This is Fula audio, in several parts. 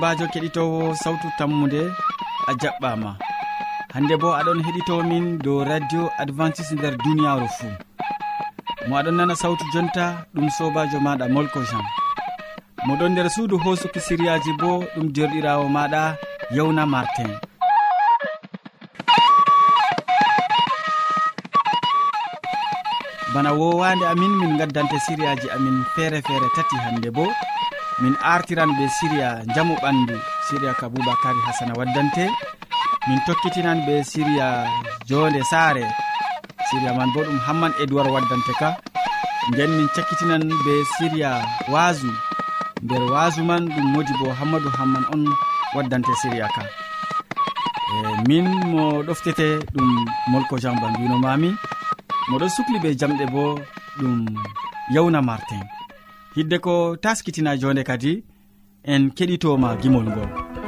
sobajo keɗitowo sawtu tammude a jaɓɓama. Hande bo aɗon heɗitomin dow radio advantice nder duniyaru fuu mo aɗon nana sawtu jonta ɗum sobajo maɗa molko jean. Moɗon nder suudu hosuki siriyaji bo ɗum jerɗirawo maɗa yewna martin. Bana wowande amin min gaddante siriyaji amin feere feere tati hande bo. min artiran be siriya jamu ɓandu siriya ka boubacary hasana waddante. Min tokkitinan be siriya jonde saare. Siriya man bo ɗum hamman edoird waddante ka. Nden min cakkitinan be siriya waasu. Nder waasu man ɗum modi bo hammadou hamman on waddante siriya ka. E min mo ɗoftete ɗum molko jean bambino mami moɗon sukli be jamɗe bo ɗum yawna martin. hidde ko taskitina jonde kadi en keɗitoma gimol ngol.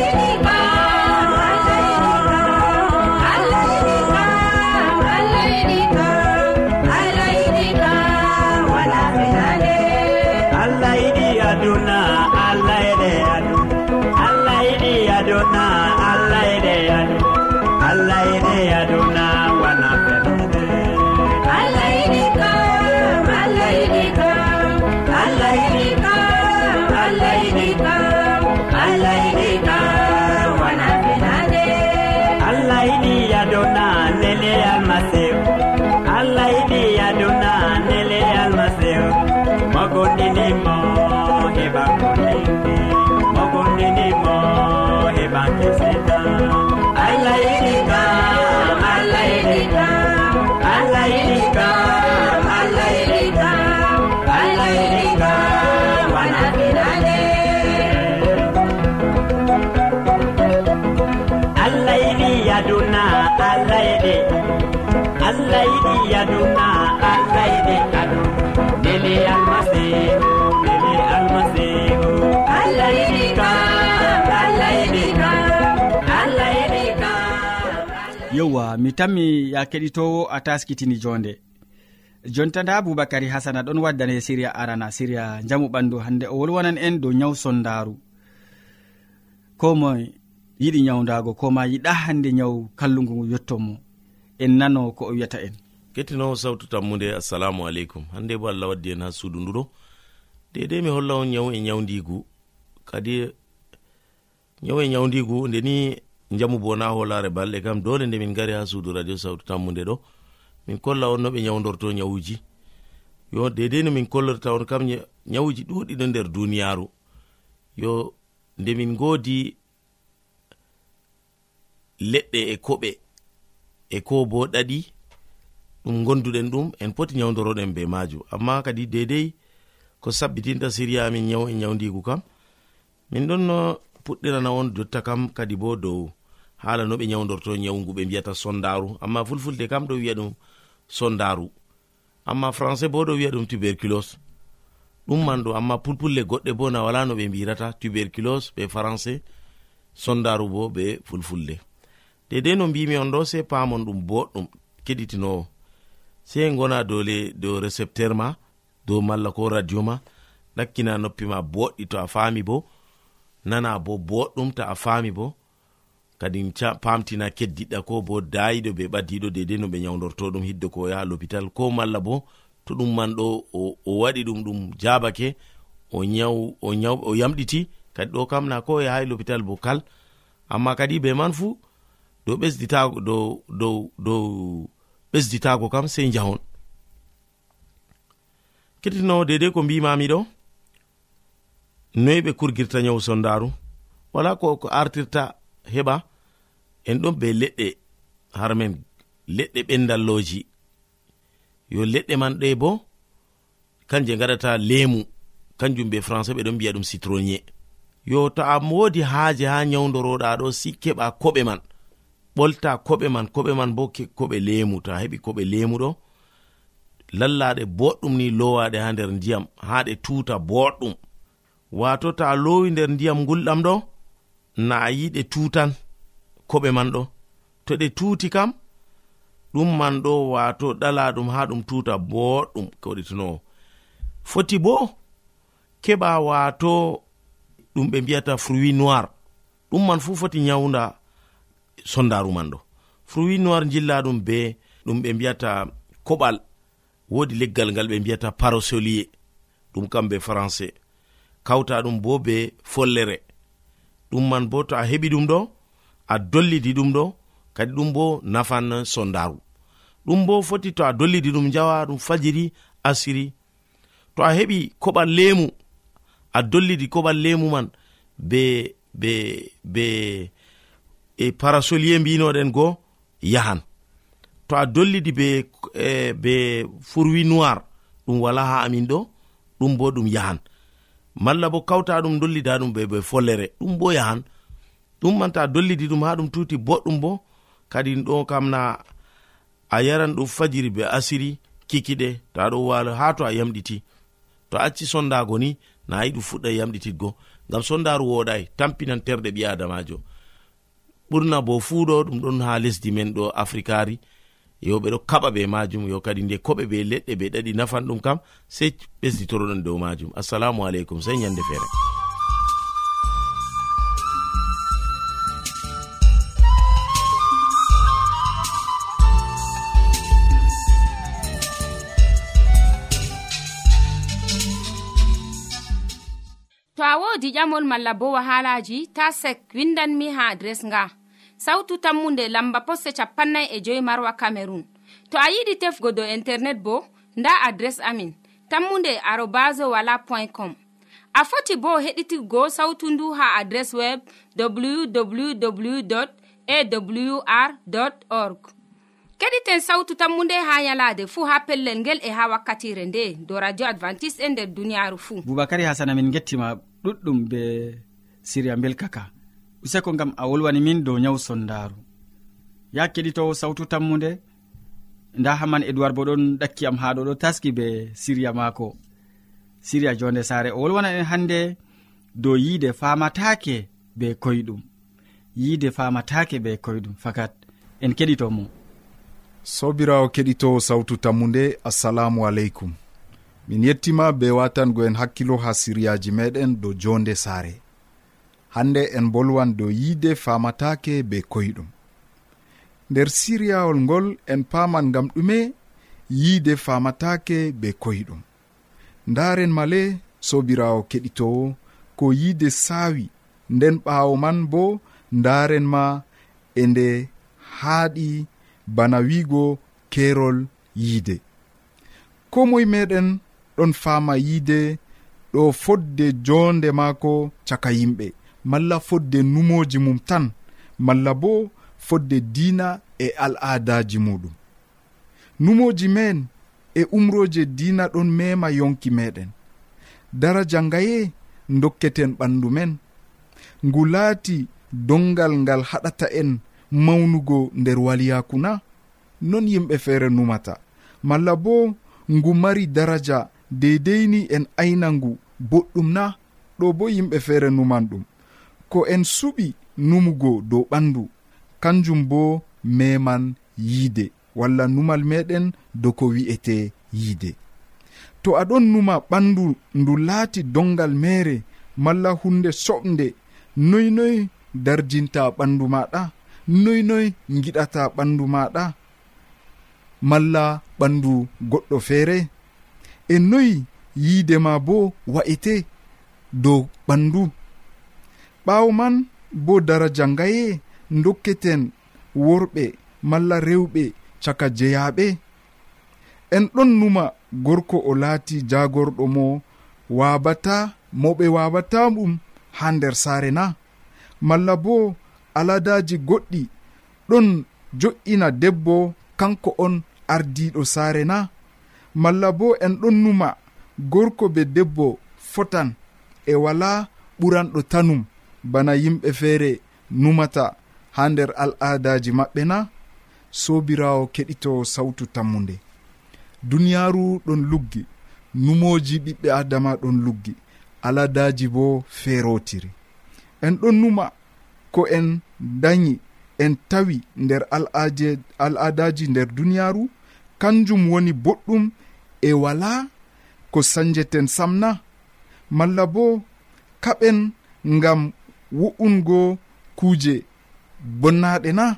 Thank you. aduna alaide ado. Nele almasihu nele almaseo alaidika alaidika alaidika yowa mi tammi ya keɗitowo a taskitini jonde. Jonta nda aboubacary hasana ɗon waddane siriya arana siriya jamu ɓandu hande o wolwanan en dow nyaw sondaru ko moe yiɗi nyawdago ko ma yiɗa hande nyaw kallugu yettomo en nano ko o wiyata en. kettinowo sawtu tammude assalamu aleykum. Hande bo allah waddi en ha suudu nduɗo dedei mi holla on ñawu e nyawdigu kadi ñawu e nyawdigu nde ni jamu bo na hoolare balɗe kam. Dole nde min gari ha suudu radio sawtu tammude ɗo. Min kolla on no ɓe nyawdorto nyawuji. Yo dedei no min kollorta on kam nyawuji ɗuɗi ɗo nder duniyaru yo nde min godi leɗɗe e koɓe e ko bo ɗaɗi ɗum gonduɗen ɗum en poti nyawdoroɗen be majum amma kadi dedei ko sabbitinta siriya min nyaw e nyawdigu kam. Min ɗon no puɗɗirana on jotta kam kadi bo dow hala no ɓe nyawdorto nyawgu ɓe mbiyata sondaru amma fulfulde kam ɗo wiya ɗum sondaru amma français bo ɗo wiya ɗum tuberculose. Ɗum man ɗo amma pulpulle goɗɗe bo na wala no ɓe mbirata tuberculose be français sondaru bo be fulfulde. Dedei no mbimi on ɗo se pamon ɗum boɗɗum keɗitinowo. sei gona dole dow recepteur ma dow malla ko radio ma ɗakkina noppi ma boɗɗi to a fami bo nana bo boɗɗum ta a fami bo kadi pamtina keddiɗɗa ko bo dayiɗo be ɓaddiɗo dedei no ɓe nyawdorto ɗum hidde ko yaha lopital ko malla bo to ɗum man ɗo o waɗi ɗum ɗum jabake o nyaw o nyaw o yamɗiti kadi ɗo kam na ko e yahayi lopital bo kal. Amma kadi be man fu dow ɓesditago dow dow dow ɓesditago kam sey jahon keɗitinowo dedei ko mbimami ɗo noyi ɓe kurgirta nyawu sondaru wala ko ko artirta heɓa en ɗon be leɗɗe har men leɗɗe ɓendalloji. Yo leɗɗe man ɗe bo kanje gaɗata lemu kanjum be français ɓe ɗon mbiya ɗum citronier. Yo to a wodi haaje ha nyawdoroɗa ɗo si keɓa koɓe man ɓolta koɓe man koɓe man bo koɓe lemu to a heɓi koɓe lemuɗo lallaɗe boɗɗum ni lowaɗe ha nder ndiyam ha ɗe tuta boɗɗum. Wato to a lowi nder ndiyam gulɗam ɗo na a yiɗe tutan koɓe man ɗo. To ɗe tuti kam ɗum man ɗo wato ɗala ɗum ha ɗum tuta boɗɗum koɗitinowo foti bo keɓa wato ɗum ɓe mbiyata fruit noir ɗum man fu foti nyawda sondaru man ɗo. Fruit noir jilla ɗum be ɗum ɓe mbiyata koɓal wodi leggal ngal ɓe mbiyata parosolier ɗum kam be français. Kawta ɗum bo be follere. Ɗum man bo to a heɓi ɗum ɗo a dollidi ɗum ɗo kadi ɗum bo nafan sondaru. Ɗum bo foti to a dollidi ɗum jawa ɗum fajiri asiri. To a heɓi koɓal lemu a dollidi koɓal lemu man be be be e parasolier mbinoɗen go yahan. To a dollidi be e, be fourwi noir ɗum wala ha amin ɗo ɗum bo ɗum yahan. Malla bo kawta ɗum dollida ɗum be be follere ɗum bo yahan. Ɗum man to dollidi ɗum ha ɗum tuti boɗɗum bo kadi ɗo kam na a yaran ɗum fajiri be asiri kikiɗe to aɗo walo ha to a yamɗiti. To acci sondago ni na ayi ɗum fuɗɗa yamɗititgo. Ngam sondaru woɗai tampinan terɗe ɓi adamajo. ɓurna bo fuu ɗo ɗum ɗon ha lesdi men ɗo africari yo ɓeɗo kaɓa be majum yo kadi nde koɓe be leɗɗe ɓe ɗaɗi nafan ɗum kam sei ɓesditoroɗon dow majum. Assalamu aleykum sei ñande feere. To a wodi ƴamol malla bo wahalaji ta sek windanmi ha adres nga. sawtu tammunde lamba posse capannay e joyi marwa camerun to a yiɗi tefgo dow internet bo nda adres amin tammunde arobas wala point com. A foti bo heɗitigo sawtu ndu ha adres web www awr org. Keɗiten sawtu tammu nde ha yalade fuu ha pellel ngel e ha wakkatire nde do radio advantice'e e nder duniyaaru fuu boubacary hasana min gettima ɗuɗɗum be siriya belkaka useko gam a wolwani min dow nyawu sondaru ya keɗitowo sawtu tammude nda haman edoird bo ɗon ɗakkiyam ha ɗo ɗo taski be siriya maako. Siriya jonde saare o wolwana en hande dow yiide famatake be koyɗum. Yiide famatake be koyɗum fakat en keɗitomo. Sobirawo keɗitowo sawtu tammude assalamu aleykum. Min yettima be watango en hakkilo ha siriyaji meɗen dow jonde saare. hande en bolwan dow yiide famatake be koyɗum. Nder siriyawol ngol en paman gam ɗume yiide famatake be koyɗum. Ndaren male sobirawo keɗitowo ko yiide saawi nden ɓaawo man bo ndaren ma e nde haaɗi bana wiigo keerol yiide. Ko moye meɗen ɗon faama yiide ɗo fodde jonde maako caka yimɓe. malla fodde numoji mum tan malla bo fodde diina e al'adaji muɗum. Numoji men e umroje diina ɗon mema yonki meɗen. Daraja ngaye dokketen ɓandu men. Ngu laati dongal ngal haɗata en mawnugo nder waliyaku na non yimɓe feere numata. Malla bo ngu mari daraja deydeyni en aynangu boɗɗum na ɗo bo yimɓe feere numan ɗum. ko en suɓi numugo dow ɓandu. Kanjum bo meman yiide walla numal meɗen do ko wi'ete yiide. To aɗon numa ɓandu ndu laati dongal mere malla hunde soɓde noynoy darjinta ɓandu maɗa noynoy giɗata ɓandu maɗa malla ɓandu goɗɗo feere. E noyi yiide ma bo wa'ete dow ɓandu. ɓaawo man bo daraja ngaye dokketen worɓe malla rewɓe caka jeyaɓe en ɗon numa gorko o laati jagorɗo mo wabata moɓe wawata ɗum ha nder saare na. Malla bo aladaji goɗɗi ɗon jo'ina debbo kanko on ardiɗo saare na. Malla bo en ɗon numa gorko be debbo fotan e wala ɓuranɗo tanum. bana yimɓe feere numata ha nder al'adaji maɓɓe na sobirawo keɗito sawtu tammude duniyaru ɗon luggi numoji ɓiɓɓe adama ɗon luggi aladaji bo feerotiri en ɗon numa ko en dañi en tawi nder al'adaji nder duniyaru kanjum woni boɗɗum e wala ko sanjeten samna malla bo kaɓen ngam wo'ungo kuuje bonnaɗe na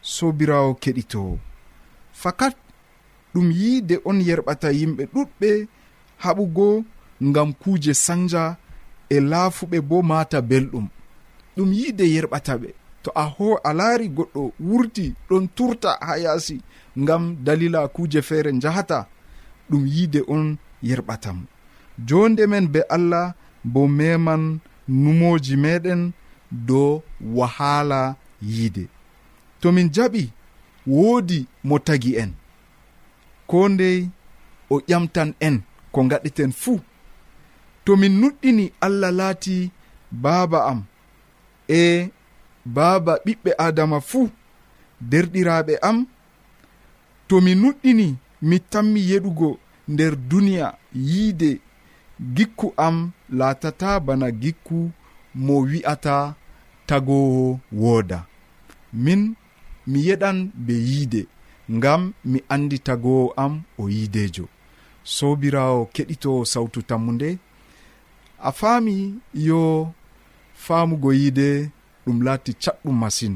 sobirawo keɗitowo fakat ɗum yiide on yerɓata yimɓe ɗuɗɓe haɓugo ngam kuuje sanja e laafuɓe bo mata belɗum. Ɗum yiide yerɓata ɓe. To a ho a laari goɗɗo wurti ɗon turta ha yaasi ngam dalila kuuje feere njahata ɗum yiide on yerɓatamo jonde men be allah bo meman numoji meɗen dow wahala yiide. Tomin jaɓi woodi mo tagi en ko ndey o ƴamtan en ko gaɗeten fuu. Tomin nuɗɗini allah laati baaba am e baaba ɓiɓɓe adama fuu derɗiraɓe am to mi nuɗɗini mi tammi yeɗugo nder duniya yiide gikku am laatata bana gikku mo wi'ata tagowo wooda. Min mi yeɗan be yiide ngam mi andi tagowo am o yiidejo sobirawo keɗito sawtu tammu nde a faami yo faamugo yiide ɗum laati caɗɗum masin.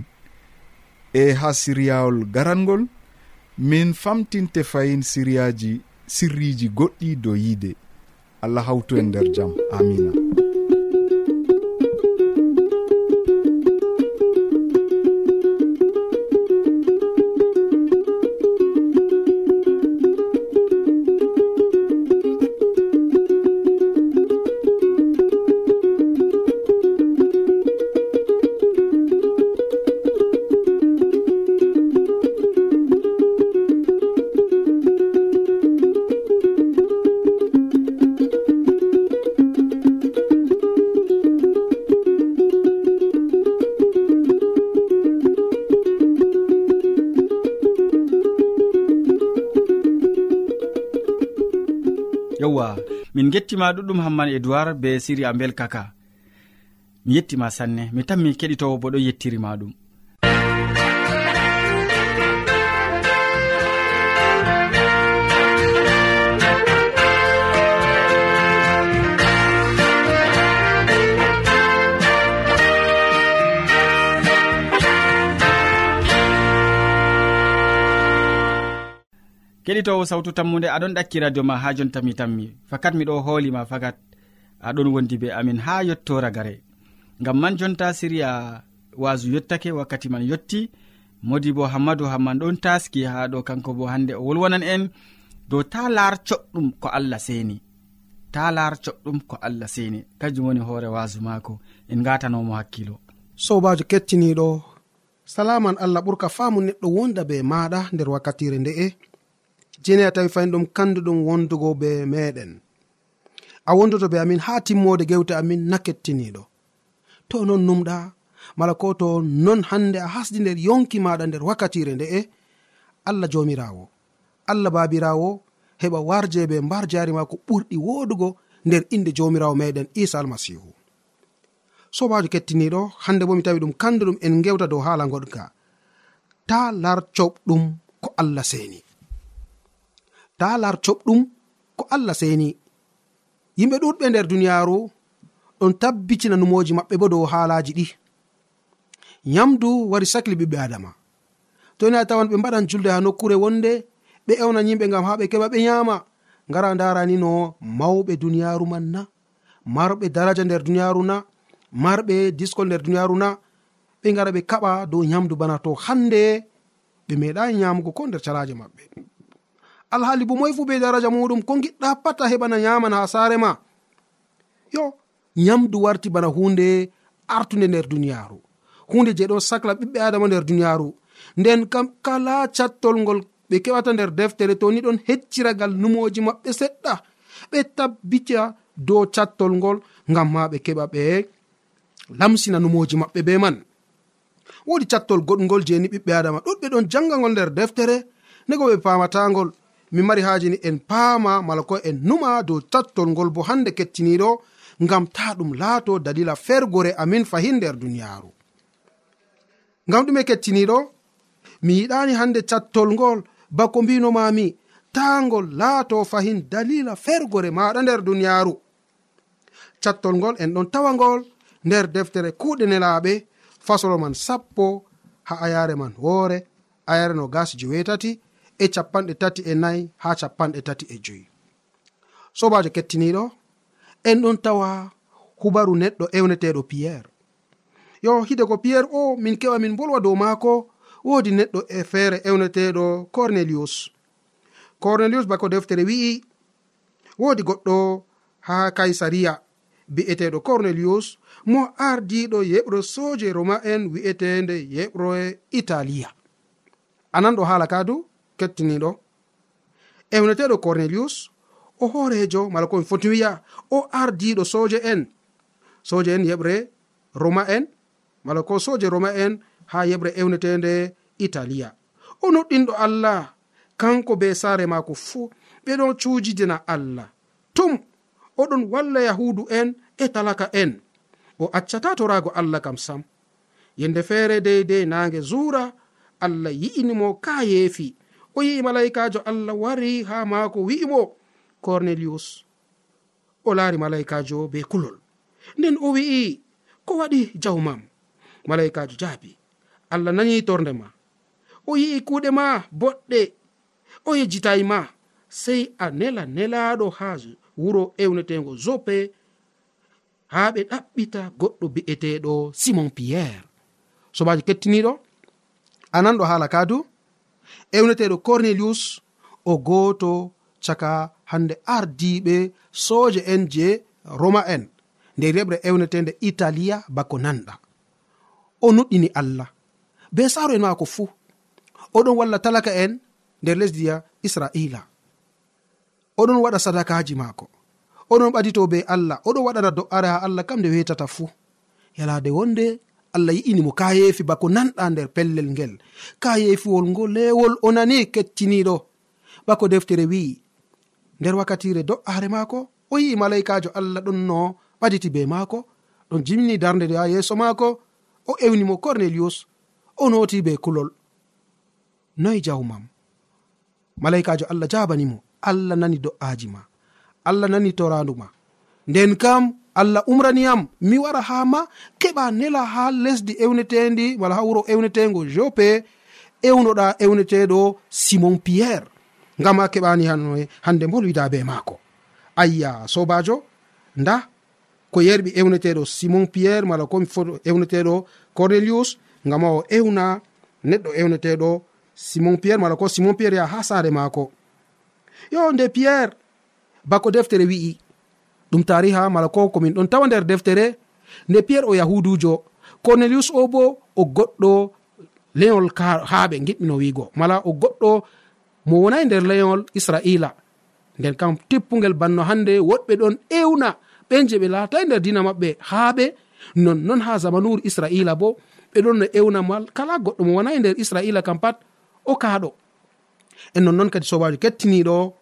E ha siryawol garangol min famtinte fayin siryaji sirriji goɗɗi dow yiide. allah hawtu en nder jaam amina. yewwa min gettima ɗuɗɗum hamman edoird be siriya bel kaka. Mi yettima sanne mi tan mi keɗitowo bo ɗo yettirima ɗum. keɗitowo sawtu tammude aɗon ɗakki radio ma ha jon tammi tammi. Fakat miɗo hoolima fakat aɗon wondi be amin ha yettora gare ngam man jonta siriya wasu yettake wakkati man yetti modi bo hammadou hamman ɗon taski ha ɗo kanko bo hande o wolwonan en. Dow ta lar coɗɗum ko allah seni ta lar coɗɗum ko allah seni kanjum woni hoore wasu mako en gatanomo hakkilo. Sobajo kettiniɗo salaman allah ɓurka faamu neɗɗo wonda be maɗa nder wakkatire nde'e. jeni a tawi fayin ɗum kanduɗum wondugo be meɗen. A wondoto be amin ha timmode gewte amin na kettiniɗo to non numɗa mala ko to non hande a hasdi nder yonki maɗa nder wakkatire nde'e allah jomirawo. Allah babirawo heɓa warje be mbar jari ma ko ɓurɗi wodugo nder inde jomirawo meɗen isa almasihu. Sobajo kettiniɗo hande bo mi tawi ɗum kanduɗum en gewta dow hala goɗka ta lar coɓɗum ko allah seni. ta lar coɓɗum ko allah seni. Yimɓe ɗuɗɓe nder duniyaaru ɗon tabbitina numoji maɓɓe bo dow haalaji ɗi. Nyamdu wari sakli ɓiɓɓe adama. To ni a tawan ɓe mbaɗan julde ha nokkure wonde ɓe ewnan yimɓe ngam ha ɓe keɓa ɓe nyama ngara darani no mawɓe duniyaaru man na marɓe daraja nder duniyaaru na marɓe diskol nder duniyaaru na ɓe ngara ɓe kaɓa dow nyamdu bana to hande ɓe meeɗai nyamugo ko nder calaje maɓɓe. alhaali bo moy fu be daraja muɗum ko giɗɗa pat a heɓana yaman ha sare ma. Yo nyamdu warti bana hunde artunde nder duniyaru hunde je ɗo sacla ɓiɓɓe adama nder duniyaru nden kam kala cattol ngol ɓe keɓata nder deftere to ni ɗon hecciragal numoji maɓɓe seɗɗa ɓe tabbita dow cattol ngol ngam ma ɓe keɓa ɓe lamsina numoji maɓɓe be man. Wodi cattol goɗgol jeni ɓiɓɓe adama ɗuɗɓe ɗon jangangol nder deftere nego ɓe pamatagol min mari hajini en paama mala ko en numa dow tattol ngol bo hande kettiniɗo ngam ta ɗum laato dalila fergore amin fahin nder duniyaaru. Ngam ɗume kettiniɗo mi yiɗani hande cattol ngol bako mbinomami tangol laato fahin dalila fergore maɗa nder duniyaaru. Cattol ngol en ɗon tawa ngol nder deftere kuuɗe nelaaɓe fasolo man sappo ha ayare man woore ayare no gas jewetati e capanɗe tati e nayi ha capanɗe tati e joyi. Sobajo kettiniɗo en ɗon tawa hubaru neɗɗo ewneteɗo piyerre yo hide ko piyerre o min keɓa min bolwa dow maako woodi neɗɗo e feere ewneteɗo cornelius. Cornelius bako deftere wi'i woodi goɗɗo ha kaisariya bi'eteɗo cornelius mo ardiɗo yeɓro soje roma en wi'etende yeɓroe italiya. Anan ɗo haala ka du kettiniɗo. Ewneteɗo cornelius o hoorejo mala komi foti wiya o ardiɗo soje en. Soje en yeɓre roma en mala ko soje roma en ha yeɓre ewnetende italiya o noɗɗinɗo allah kanko be sare mako fuu ɓeɗon cujidina allah. Tum oɗon walla yahudu en e talaka en. O accata torago allah kam sam. Yende feere deydey naange zura allah yi'inimo ka yeefi. o yi'i malaikajo allah wari ha maako wi'imo cornelius. O laari malaikajo be kulol. Nden o wi'i ko waɗi jawmam malaikajo jaabi allah nani torde ma. O yi'i kuuɗe ma boɗɗe. O yejjitayi ma. Sey a nela nelaɗo ha wuro ewnetego zope ha ɓe ɗaɓɓita goɗɗo bi'eteɗo simon pierre. Sobaji kettiniɗo anan ɗo haala kadu ewneteɗo cornelius o goto caka hande ardiɓe soje en je roma en nde reɓre ewnetende italia bako nanɗa. O nuɗɗini allah. Be saaro en mako fuu. Oɗon walla talaka en nder lesdiya israila. Oɗon waɗa sadakaji maako. Oɗon ɓadito be allah. Oɗon waɗana do'are ha allah kam nde wetata fuu. Yalade wonde allah yi'inimo ka yeefi bako nanɗa nder pellel ngel. Ka yeefiwol ngo lewol o nani kettiniɗo bako deftere wi'i nder wakkatire do'are maako o yi'i malaikajo allah ɗon no ɓaditi be maako ɗon jimni darde ha yeeso maako o ewnimo cornelius o noti be kulol. Noyi jawmam malaikajo allah jabanimo allah nani do'aji ma allah nani torandu ma. Nden kam allah umraniyam mi wara ha ma keɓa nela ha lesdi ewnetendi wala ha wuro ewnetego jope ewnoɗa ewneteɗo simon pierre. Ngam a keɓani hanoe hande bolwida be maako. Ayya sobajo nda ko yerɓi ewneteɗo simon pierre mala komi foto ewneteɗo cornelius ngam a o ewna neɗɗo ewneteɗo simon pierre mala ko simon pierre yaha ha saare maako. Yo nde pierre bako deftere wi'i. ɗum tariha mala ko komin ɗon tawa nder deftere nde piyerre o yahudujo cornelius o bo o goɗɗo leyol haaɓe giɗmino wiigo. Mala o goɗɗo mo wonai nder leyol israila. Nden kam tippugel banno hande woɗɓe ɗon ewna. Ɓen je ɓe laatai nder dina maɓɓe haaɓe nonnon ha zamanuru israila bo ɓe ɗon no ewna mal. Kala goɗɗo mo wonai nder israila kam pat o kaaɗo. En nonnon kadi sobajo kettiniɗo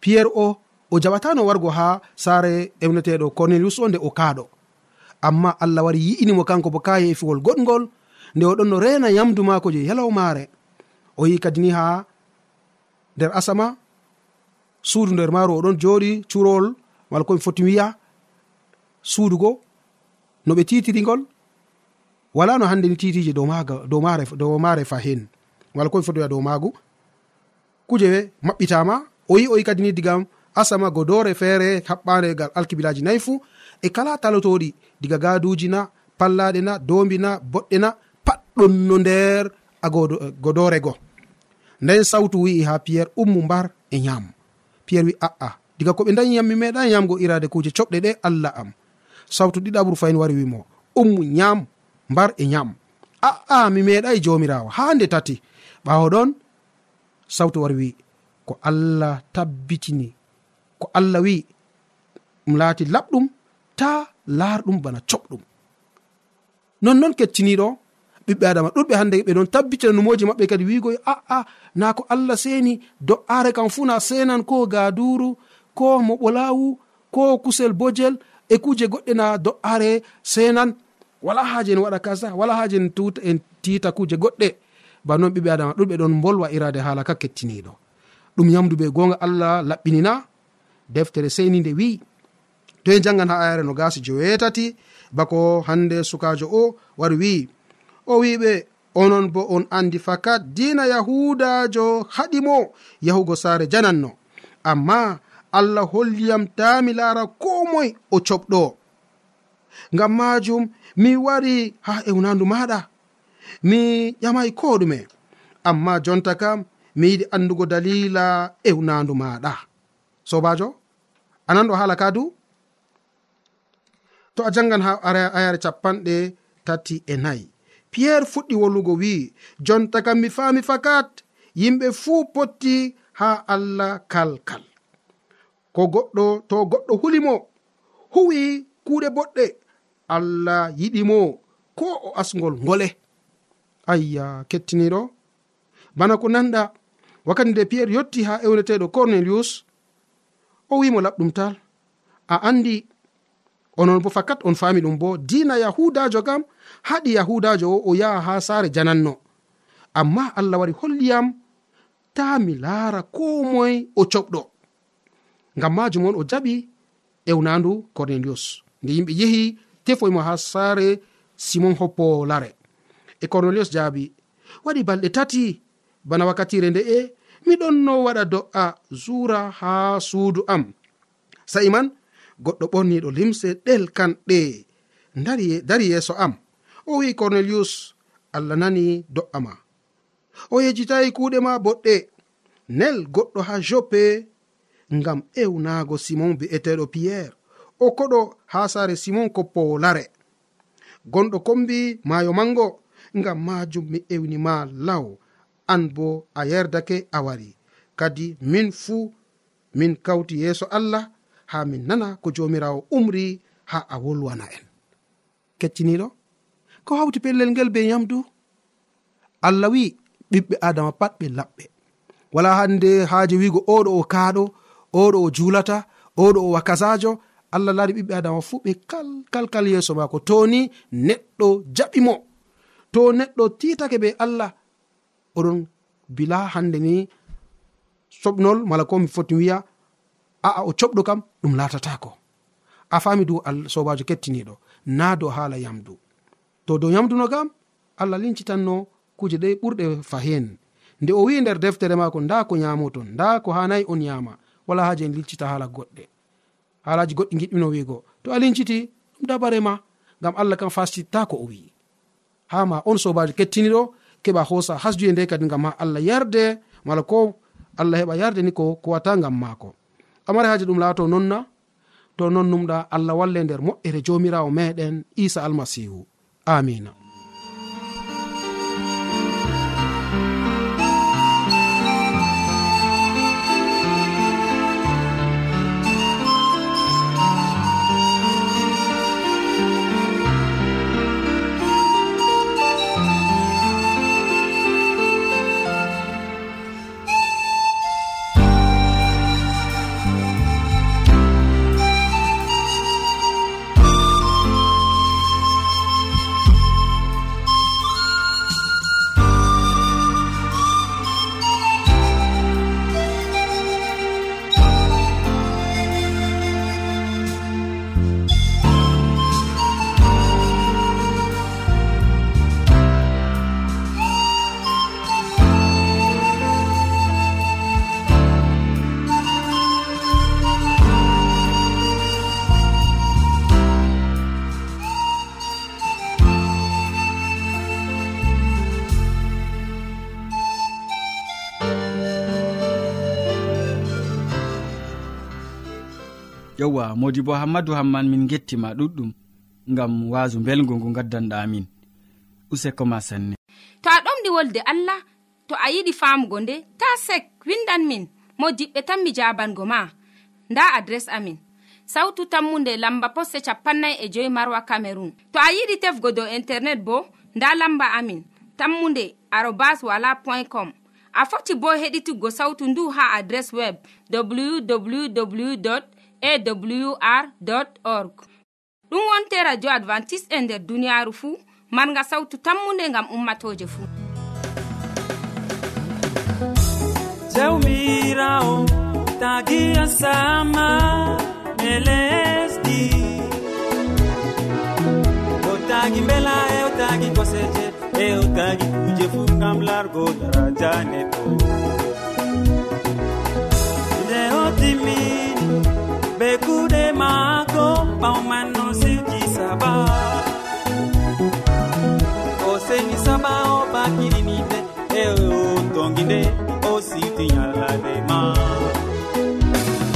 piyerre o o jaɓatano wargo ha saare emneteɗo cornelius o nde o kaaɗo amma allah wari yi'inimo kanko bo ka yeefiwol goɗgol nde oɗon no rena yamdu mako je yalawmaare o yi kadi ni ha nder asama suudu nder maaru oɗon jooɗi curowol wala komi foti wiya suudugo no ɓe titirigol wala no hande ni titiji dow maaga dow dow maare fa hen wala komi foti wiya dow maagu. Kuje maɓɓitama o yi o yi kadi ni digam asama godore feere haɓɓande gal alkibilaji nayi fu e kala talotoɗi diga gaduji na pallaɗe na dombi na boɗɗe na pat ɗon no nder a eh, godore go. Nden sawtu wi'i ha piyerre ummu mbar e ñaamo piyerre wi aa diga ko ɓe dañiyam mi meeɗa yamgo irade kuje coɓɗe ɗe allah am. Sawtu ɗiɗaɓuru fayin wari wimo ummu ñaam mbar e ñaam. Aa mi meeɗai jomirawo ha nde tati. Ɓawo ɗon sawtu wari wi ko allah tabbitini ko allah wi ɗum laati laɓɗum ta laarɗum bana coɓɗum. Nonnon kecciniɗo ɓiɓɓe adama ɗuɗɓe hande ɓe ɗon tabbitina numoji maɓɓe kadi wigoy a'a na ko allah seni do'are kam fu na senan ko gaduru ko moɓolawu ko kusel bojel e kuje goɗɗe na do'are senan wala haji en waɗa kasa wala haji en tuta en tita kuje goɗɗe. Bannoon ɓiɓɓe adama ɗuɗɓe ɗon bolwa irade haala ka kettiniɗo ɗum yamdu ɓe gonga allah laɓɓinina deftere seni nde wi'i. En jangan ha ayare no gasi joweetati bako hande sukajo o wari wi'i. O wiɓe onon bo on andi fakat dina yahudajo haɗimo yahugo saare jananno. Amma allah holliyam ta mi laara ko moy o coɓɗo. Ngam majum mi wari ha ewnandu maɗa mi ƴamay ko ɗume. Amma jonta kam mi yiɗi andugo dalila ewnandu maɗa sobajo anan ɗo hala kadu to a jangan ha ayare capanɗe tati e nayi. Piyerre fuɗɗi wolugo wi'i jonta kam mi faami fakat yimɓe fuu potti ha allah kalkal. Ko goɗɗo to goɗɗo hulimo huwi kuuɗe boɗɗe allah yiɗimo ko o asgol ngole. Ayya kettiniɗo. Bana ko nanɗa wakkati nde piyerre yotti ha ewneteɗo cornelius o wimo laɓɗum tal. A andi onon bo fakat on fami ɗum bo dina yahudajo kam haɗi yahudajo o o yaha ha sare jananno. Amma allah wari holliyam ta mi laara ko moye o coɓɗo. Ngam majum on o jaɓi ewnandu cornelius. Nde yimɓe yehi tefoymo ha sare simon hoppo lare. E cornelius jaabi waɗi balɗe tati bana wakkatire nde nde'e miɗon no waɗa do'a zura ha suudu am. Sa'i man goɗɗo ɓorniɗo limse ɗelkanɗe dari yeeso am. O wi'i cornelius allah nani do'a ma. O yejitayi kuuɗe ma boɗɗe nel goɗɗo ha joppe ngam ewnaago simon bi'eteɗo piyerre o koɗo ha saare simon koppowo lare. Gonɗo kombi maayo mango ngam majum mi ewnima law. an bo a yerdake a wari. Kadi min fuu min kawti yeeso allah ha min nana ko jomirawo umri ha a wolwana en. Kecciniɗo? Ko hawti pellel ngel be yamdu allah wi ɓiɓɓe adama pat ɓe laɓɓe. Wala hande haaji wigo oɗo o kaaɗo oɗo o julata oɗo o wakasajo allah laari ɓiɓɓe adama fuu ɓe kalkalkal yeeso maako. Toni neɗɗo jaɓimo to neɗɗo titake be allah oɗon bila hande ni soɓnol mala ko mi foti wiya aa o coɓɗo kam ɗum latatako. A fami du sobajo kettiniɗo. Na dow haala yamdu. To dow yamduno kam allah lincitanno kuje ɗe ɓurɗe fahen. Nde o wi nder deftere mako nda ko yamoton nda ko hanayi on yama wala haji en lincita haala goɗɗe. Haalaji goɗɗi giɗɗino wiigo. To a linciti ɗum dabare ma ngam allah kam fasititta ko o wi'i. Ha ma on sobajo kettiniɗo keɓa hosa hasduye nde kadi gam ha allah yarde mala ko allah heɓa yarde ni ko kowata gam maako. Amari haji ɗum laato nonna to non numɗa allah walle nder moƴƴere jomirawo meɗen isa almasihu. Amina. yewwa modi bo hammadou hamman min gettima ɗuɗɗum ngam wasu belgu ngu gaddanɗa min useko ma sanne. To a ɗomɗi wolde allah to a yiɗi famugo nde ta sek windan min mo diɓɓe tan mi jabango ma. Nda adres amin. Sautu tammunde lamba poste capannay e joyi marwa camerun to a yiɗi tefgo dow internet bo nda lamba amin. Tammunde arobas wala point com. A foti bo heɗituggo sautu ndu ha adres web www awr org. Ɗum wonte radio advantice'e e nder duniyaaru fuu marga sawtu tammunde ngam ummatoje fuu jawmirawo tagiya sama e lesdi. O tagi mbela e o tagi koseje e o tagi kuje fuu ngam largo daraja neɗɗo baumanno seki saba. O seni saba o bakirinide e o tonginde o sirti yallade ma.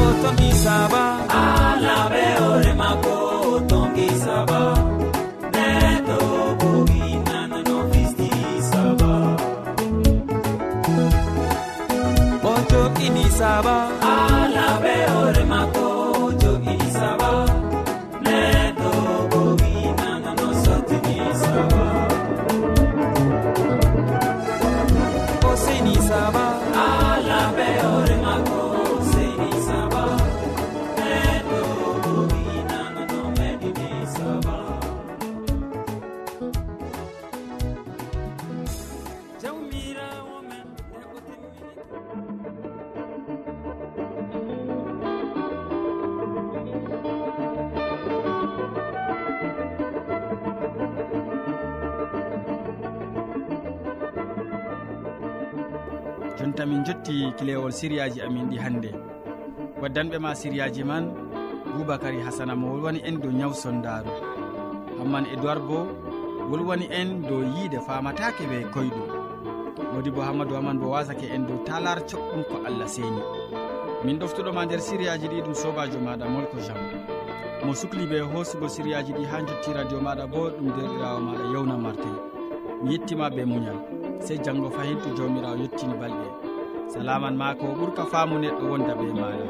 O tongi saba. Alabe ore mako o tongi saba. Neto bogi nanano fisti saba. O jokini saba. Alabe ore mako lewol siriyaji amin ɗi hannde. Waddanɓe ma siriyaji man boubacary hasana mo wolwani en dow ñaw sondaru hamman edoird bo wolwani en dow yiide famatake ɓe koyɗum modi bo hammadou haman bo wasake en dow talar coɓɗum ko allah seeni. Min ɗoftuɗoma nder siriyaji ɗi ɗum sobajo maɗa molko jam. Mo sukli ɓe hoosugo siriyaji ɗi ha jotti radio maɗa bo ɗum derɗirawo maɗa yewna martin mi yettima ɓe muñal sey janggo fayin to jawmirawo yettini balɗe. salaman ma ko ɓuurka faamu neɗɗo wonda be maɗa